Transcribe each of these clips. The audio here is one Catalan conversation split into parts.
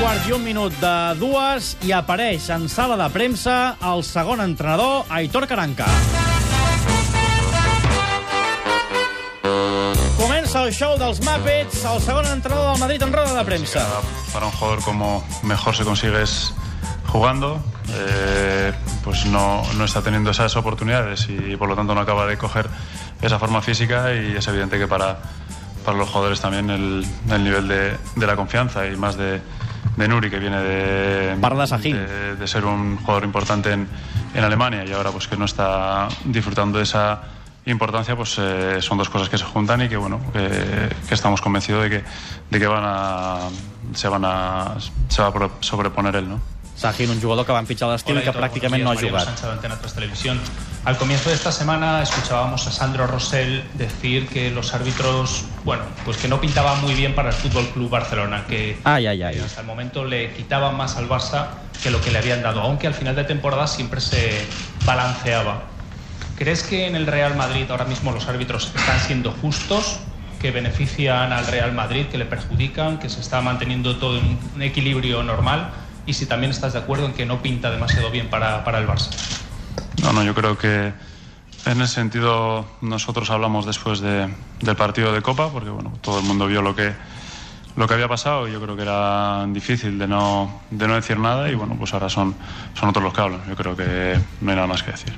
quart i un minut de dues i apareix en sala de premsa el segon entrenador, Aitor Caranca. Comença el show dels Muppets, el segon entrenador del Madrid en roda de premsa. Para un jugador como mejor se consigue es jugando, eh, pues no, no está teniendo esas oportunidades y por lo tanto no acaba de coger esa forma física y es evidente que para, para los jugadores también el, el nivel de, de la confianza y más de, de Nuri que viene de, de de, ser un jugador importante en, en Alemania y ahora pues que no está disfrutando de esa importancia pues eh, son dos cosas que se juntan y que bueno que, que estamos convencidos de que, de que van a se van a se va a sobreponer él no Sahin, un jugador que van fitxar a l'estil i que pràcticament no ha jugat. Mariano Sánchez de Antena 3 Televisión. Al comienzo de esta semana escuchábamos a Sandro Rosell decir que los árbitros, bueno, pues que no pintaban muy bien para el Fútbol Club Barcelona, que ai. que hasta el momento le quitaban más al Barça que lo que le habían dado, aunque al final de temporada siempre se balanceaba. ¿Crees que en el Real Madrid ahora mismo los árbitros están siendo justos, que benefician al Real Madrid, que le perjudican, que se está manteniendo todo en un equilibrio normal? Y si también estás de acuerdo en que no pinta demasiado bien para, para el Barça. no no yo creo que en ese sentido nosotros hablamos después de- del partido de Copa porque bueno todo el mundo vio lo que lo que había pasado y yo creo que era difícil de no de no decir nada y bueno pues ahora son son otros los que hablan yo creo que no hay nada más que decir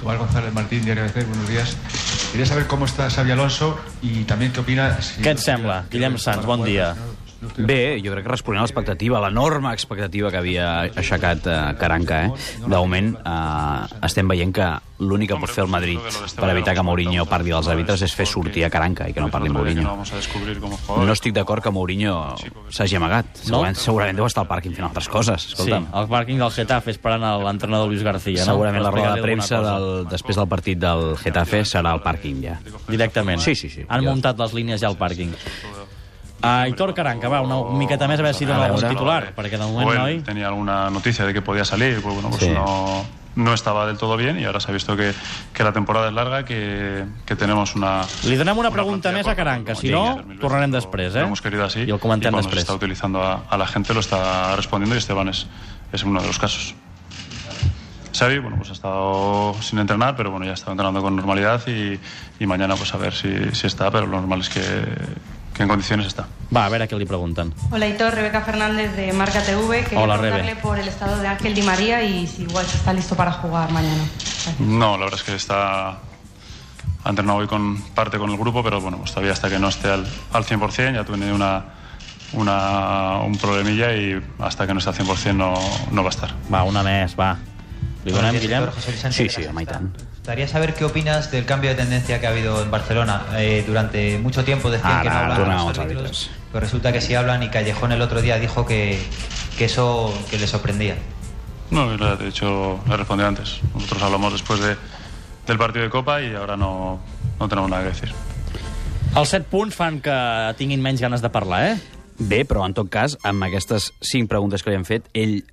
Igual González Martín, Diario ABC, buenos días. Quería saber cómo está Xavi Alonso y también qué opina... Si Què et sembla, Guillem Sanz? Bon dia. Bé, jo crec que responent a l'expectativa, l'enorme expectativa que havia aixecat eh, Caranca, eh? De moment, eh, estem veient que l'únic que pot fer el Madrid per evitar que Mourinho parli dels àrbitres és fer sortir a Caranca i que no parli Mourinho. No estic d'acord que Mourinho s'hagi amagat. Segurament, segurament deu estar al pàrquing fent altres coses. Sí, Escolta'm. al pàrquing del Getafe esperant a l'entrenador Luis García, no? Segurament la roda de premsa del, després del partit del Getafe serà al pàrquing ja. Directament. Sí, sí, sí. Han muntat les línies ja al pàrquing. Aitor Caranca, va, una miqueta més a veure si dona algun titular, perquè de moment o él no hi... tenía alguna noticia de que podía salir, pues bueno, pues Sí. no, no estaba del todo bien y ahora se ha visto que, que la temporada es larga, que, que tenemos una... Li donem una una pregunta més a Caranca, si no, 2020. tornarem Lo- després, Lo eh? hemos querido así I el comentem y cuando després. se está utilizando a, a la gente lo está respondiendo y Esteban es, es uno de los casos. Xavi, bueno, pues ha estado sin entrenar, pero bueno, ya está entrenando con normalidad y, y mañana pues a ver si, si está, pero lo normal es que, que en condiciones está. Va, a veure què li pregunten. Hola, Hitor, Rebeca Fernández de Marca TV. Quería Hola, preguntarle Rebe. por el estado de Ángel Di María y si igual está listo para jugar mañana. Gracias. No, la verdad es que está ha entrenado hoy con parte con el grupo, pero bueno, pues todavía hasta que no esté al, al 100%, ya tiene una, una, un problemilla y hasta que no esté al 100% no, no va a estar. Va, una més, va. Li donem, Guillem? Sí, sí, home, i tant. gustaría saber qué opinas del cambio de tendencia que ha habido en Barcelona. Eh, durante mucho tiempo decían que no tornem los árbitros, pero resulta que sí hablan y Callejón el otro día dijo que, que eso que le sorprendía. No, lo he dicho, lo he respondido antes. Nosotros hablamos después de, del partido de Copa y ahora no, no tenemos nada que decir. Els 7 punts fan que tinguin menys ganes de parlar, eh? Bé, però en tot cas, amb aquestes cinc preguntes que li hem fet, ell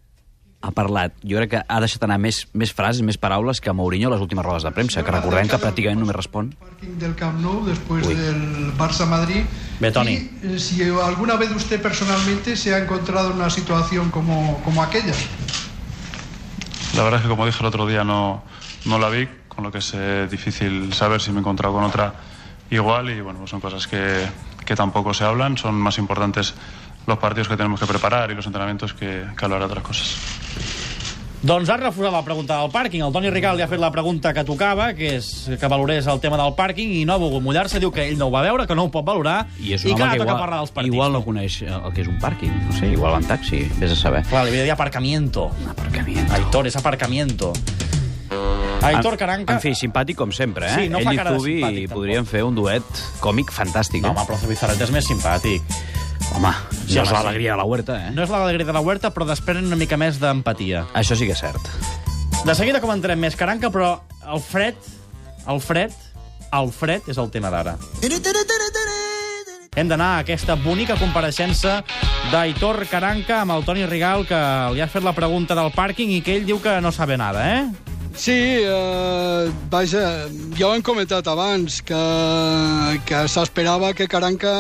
ha parlat, jo crec que ha deixat anar més, més frases, més paraules que Mourinho a les últimes rodes de premsa, que recordem que pràcticament només respon. parking del Camp Nou después Uy. del Barça Madrid. Ve, Toni. Y, eh, si alguna vez usted personalmente se ha encontrado en una situación como, como aquella. La verdad es que como dije el otro día no, no la vi, con lo que es eh, difícil saber si me he encontrado con otra igual y bueno, pues son cosas que, que tampoco se hablan, son más importantes los partidos que tenemos que preparar y los entrenamientos que, que hablar de otras cosas. Doncs ha refusat la pregunta del pàrquing. El Toni Rical li ha fet la pregunta que tocava, que és que valorés el tema del pàrquing, i no ha volgut mullar-se. Diu que ell no ho va veure, que no ho pot valorar, I és i un que home ara que toca igual, parlar dels partits. igual no coneix el que és un pàrquing. No sé, igual va en taxi, vés a saber. Clar, li havia de dir aparcamiento. Aparcamiento. Aitor, és aparcamiento. Aitor Caranca... En fi, simpàtic com sempre, eh? Sí, no Ell fa i cara simpàtic, tampoc. podrien fer un duet còmic fantàstic, No, eh? home, però Zubizarreta és més simpàtic. Home, Sí, no és l'alegria de la huerta, eh? No és l'alegria de la huerta, però desprenen una mica més d'empatia. Això sí que és cert. De seguida comentarem més Caranca, però el fred, el fred, el fred és el tema d'ara. Hem d'anar a aquesta bonica compareixença d'Aitor Caranca amb el Toni Rigal, que li ha fet la pregunta del pàrquing i que ell diu que no sabe nada, eh? Sí, eh, vaja, ja ho hem comentat abans, que, que s'esperava que Caranca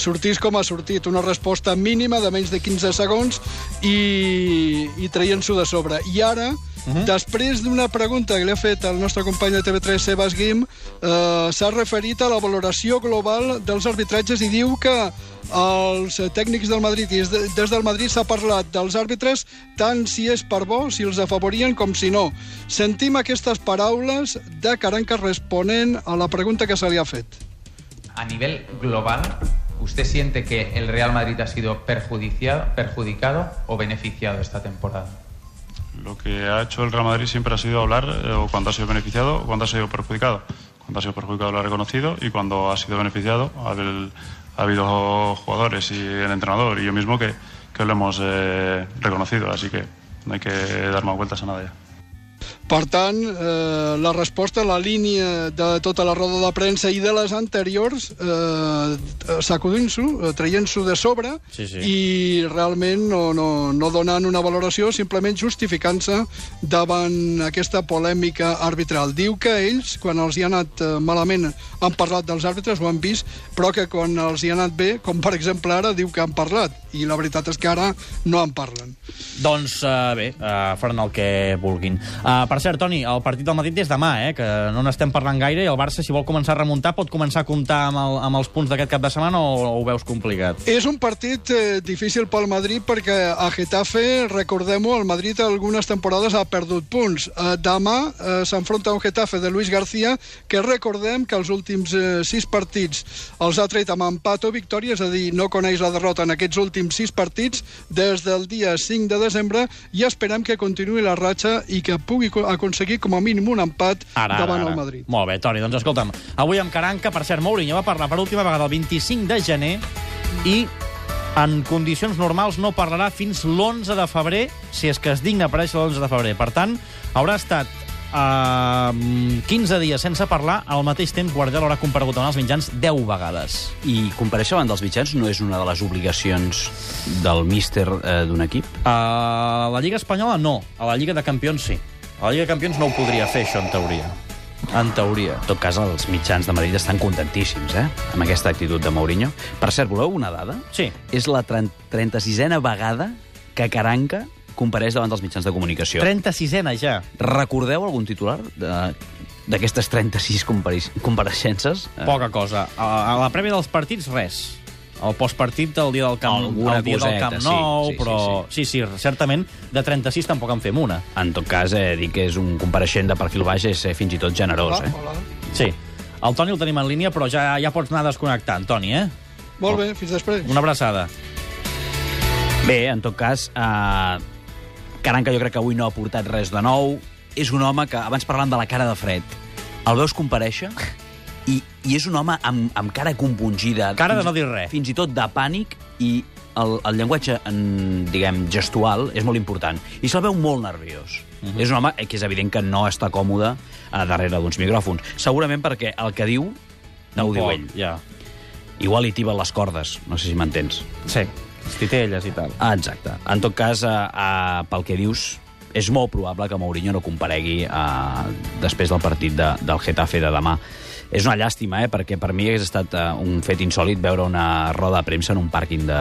sortís com ha sortit, una resposta mínima de menys de 15 segons i, i traient-s'ho de sobre. I ara, Uh -huh. Després d'una pregunta que li ha fet el nostre company de TV3, Sebas Guim, eh, s'ha referit a la valoració global dels arbitratges i diu que els tècnics del Madrid i des del Madrid s'ha parlat dels àrbitres tant si és per bo, si els afavorien, com si no. Sentim aquestes paraules de Caranca responent a la pregunta que se li ha fet. A nivel global, ¿usted siente que el Real Madrid ha sido perjudicado o beneficiado esta temporada? Lo que ha hecho el Real Madrid siempre ha sido hablar eh, o cuando ha sido beneficiado o cuando ha sido perjudicado. Cuando ha sido perjudicado lo ha reconocido y cuando ha sido beneficiado ha, ha habido jugadores y el entrenador y yo mismo que, que lo hemos eh, reconocido. Así que no hay que dar más vueltas a nada ya. Per tant, eh, la resposta, la línia de tota la roda de premsa i de les anteriors, eh, sacudint-s'ho, eh, traient-s'ho de sobre, sí, sí. i realment no, no, no donant una valoració, simplement justificant-se davant aquesta polèmica arbitral. Diu que ells, quan els hi ha anat eh, malament, han parlat dels àrbitres, ho han vist, però que quan els hi ha anat bé, com per exemple ara, diu que han parlat, i la veritat és que ara no en parlen. Doncs uh, bé, uh, faran el que vulguin. Uh, per cert, Toni, el partit del Madrid és demà, eh, que no n'estem parlant gaire, i el Barça, si vol començar a remuntar, pot començar a comptar amb, el, amb els punts d'aquest cap de setmana o, o ho veus complicat? És un partit eh, difícil pel Madrid perquè a Getafe, recordem-ho, el Madrid algunes temporades ha perdut punts. Eh, demà eh, s'enfronta un Getafe de Luis García que recordem que els últims eh, sis partits els ha tret amb empat o victòria, és a dir, no coneix la derrota en aquests últims sis partits des del dia 5 de desembre i esperem que continuï la ratxa i que pugui aconseguir com a mínim un empat ara, davant ara, el Madrid. Molt bé, Toni, doncs escolta'm, avui amb Caranca, per cert, Mourinho va parlar per última vegada el 25 de gener i en condicions normals no parlarà fins l'11 de febrer, si és que es digna aparèixer l'11 de febrer. Per tant, haurà estat uh, 15 dies sense parlar, al mateix temps Guardiola haurà comparegut en els mitjans 10 vegades. I compareixer davant dels mitjans no és una de les obligacions del míster eh, d'un equip? A la Lliga Espanyola no, a la Lliga de Campions sí. A la Lliga de Campions no ho podria fer, això, en teoria. En teoria. En tot cas, els mitjans de Madrid estan contentíssims, eh?, amb aquesta actitud de Mourinho. Per cert, voleu una dada? Sí. És la 36a vegada que Caranca compareix davant dels mitjans de comunicació. 36a ja. Recordeu algun titular de d'aquestes 36 compareixences? Poca cosa. A, a la prèvia dels partits, res. El postpartit del dia del Camp, Alguna el dia del coseta, Camp sí, Nou, sí, sí, però... Sí, sí, certament, de 36 tampoc en fem una. En tot cas, eh, dir que és un compareixent de perfil baix és eh, fins i tot generós, Hola, eh? hola. Sí. El Toni el tenim en línia, però ja ja pots anar desconnectant, Toni, eh? Molt bé, fins després. Una abraçada. Bé, en tot cas, eh, Caranca jo crec que avui no ha portat res de nou. És un home que, abans parlant de la cara de fred, el veus compareixer i, i és un home amb, amb cara compungida. Cara de no dir res. Fins i tot de pànic i el, el llenguatge, en, diguem, gestual és molt important. I se'l veu molt nerviós. Uh Mhm. -huh. És un home que és evident que no està còmode a darrere d'uns micròfons. Segurament perquè el que diu no ho diu ell. Ja. Igual li tiben les cordes, no sé si m'entens. Sí, les titelles i tal. Ah, exacte. En tot cas, eh, eh, pel que dius, és molt probable que Mourinho no comparegui eh, després del partit de, del Getafe de demà. És una llàstima, eh, perquè per mi hagués estat eh, un fet insòlid veure una roda de premsa en un pàrquing de...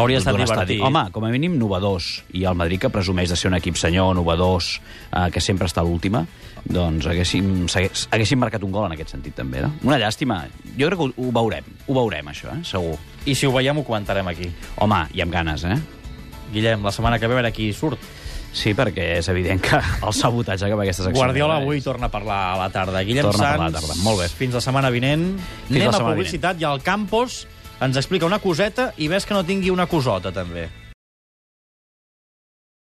Hauria estat divertit. Home, com a mínim, novedós. I el Madrid, que presumeix de ser un equip senyor, novedós, eh, que sempre està a l'última, doncs haguéssim, haguéssim marcat un gol en aquest sentit, també. No? Una llàstima. Jo crec que ho, ho veurem. Ho veurem, això, eh? segur. I si ho veiem, ho comentarem aquí. Home, i amb ganes, eh? Guillem, la setmana que ve a veure qui surt. Sí, perquè és evident que el sabotatge cap a aquesta secció... Guardiola avui torna a parlar a la tarda. Guillem Torna parlar a la tarda. Molt bé. fins la setmana vinent. Fins Anem la a publicitat i al Campos ens explica una coseta i ves que no tingui una cosota, també.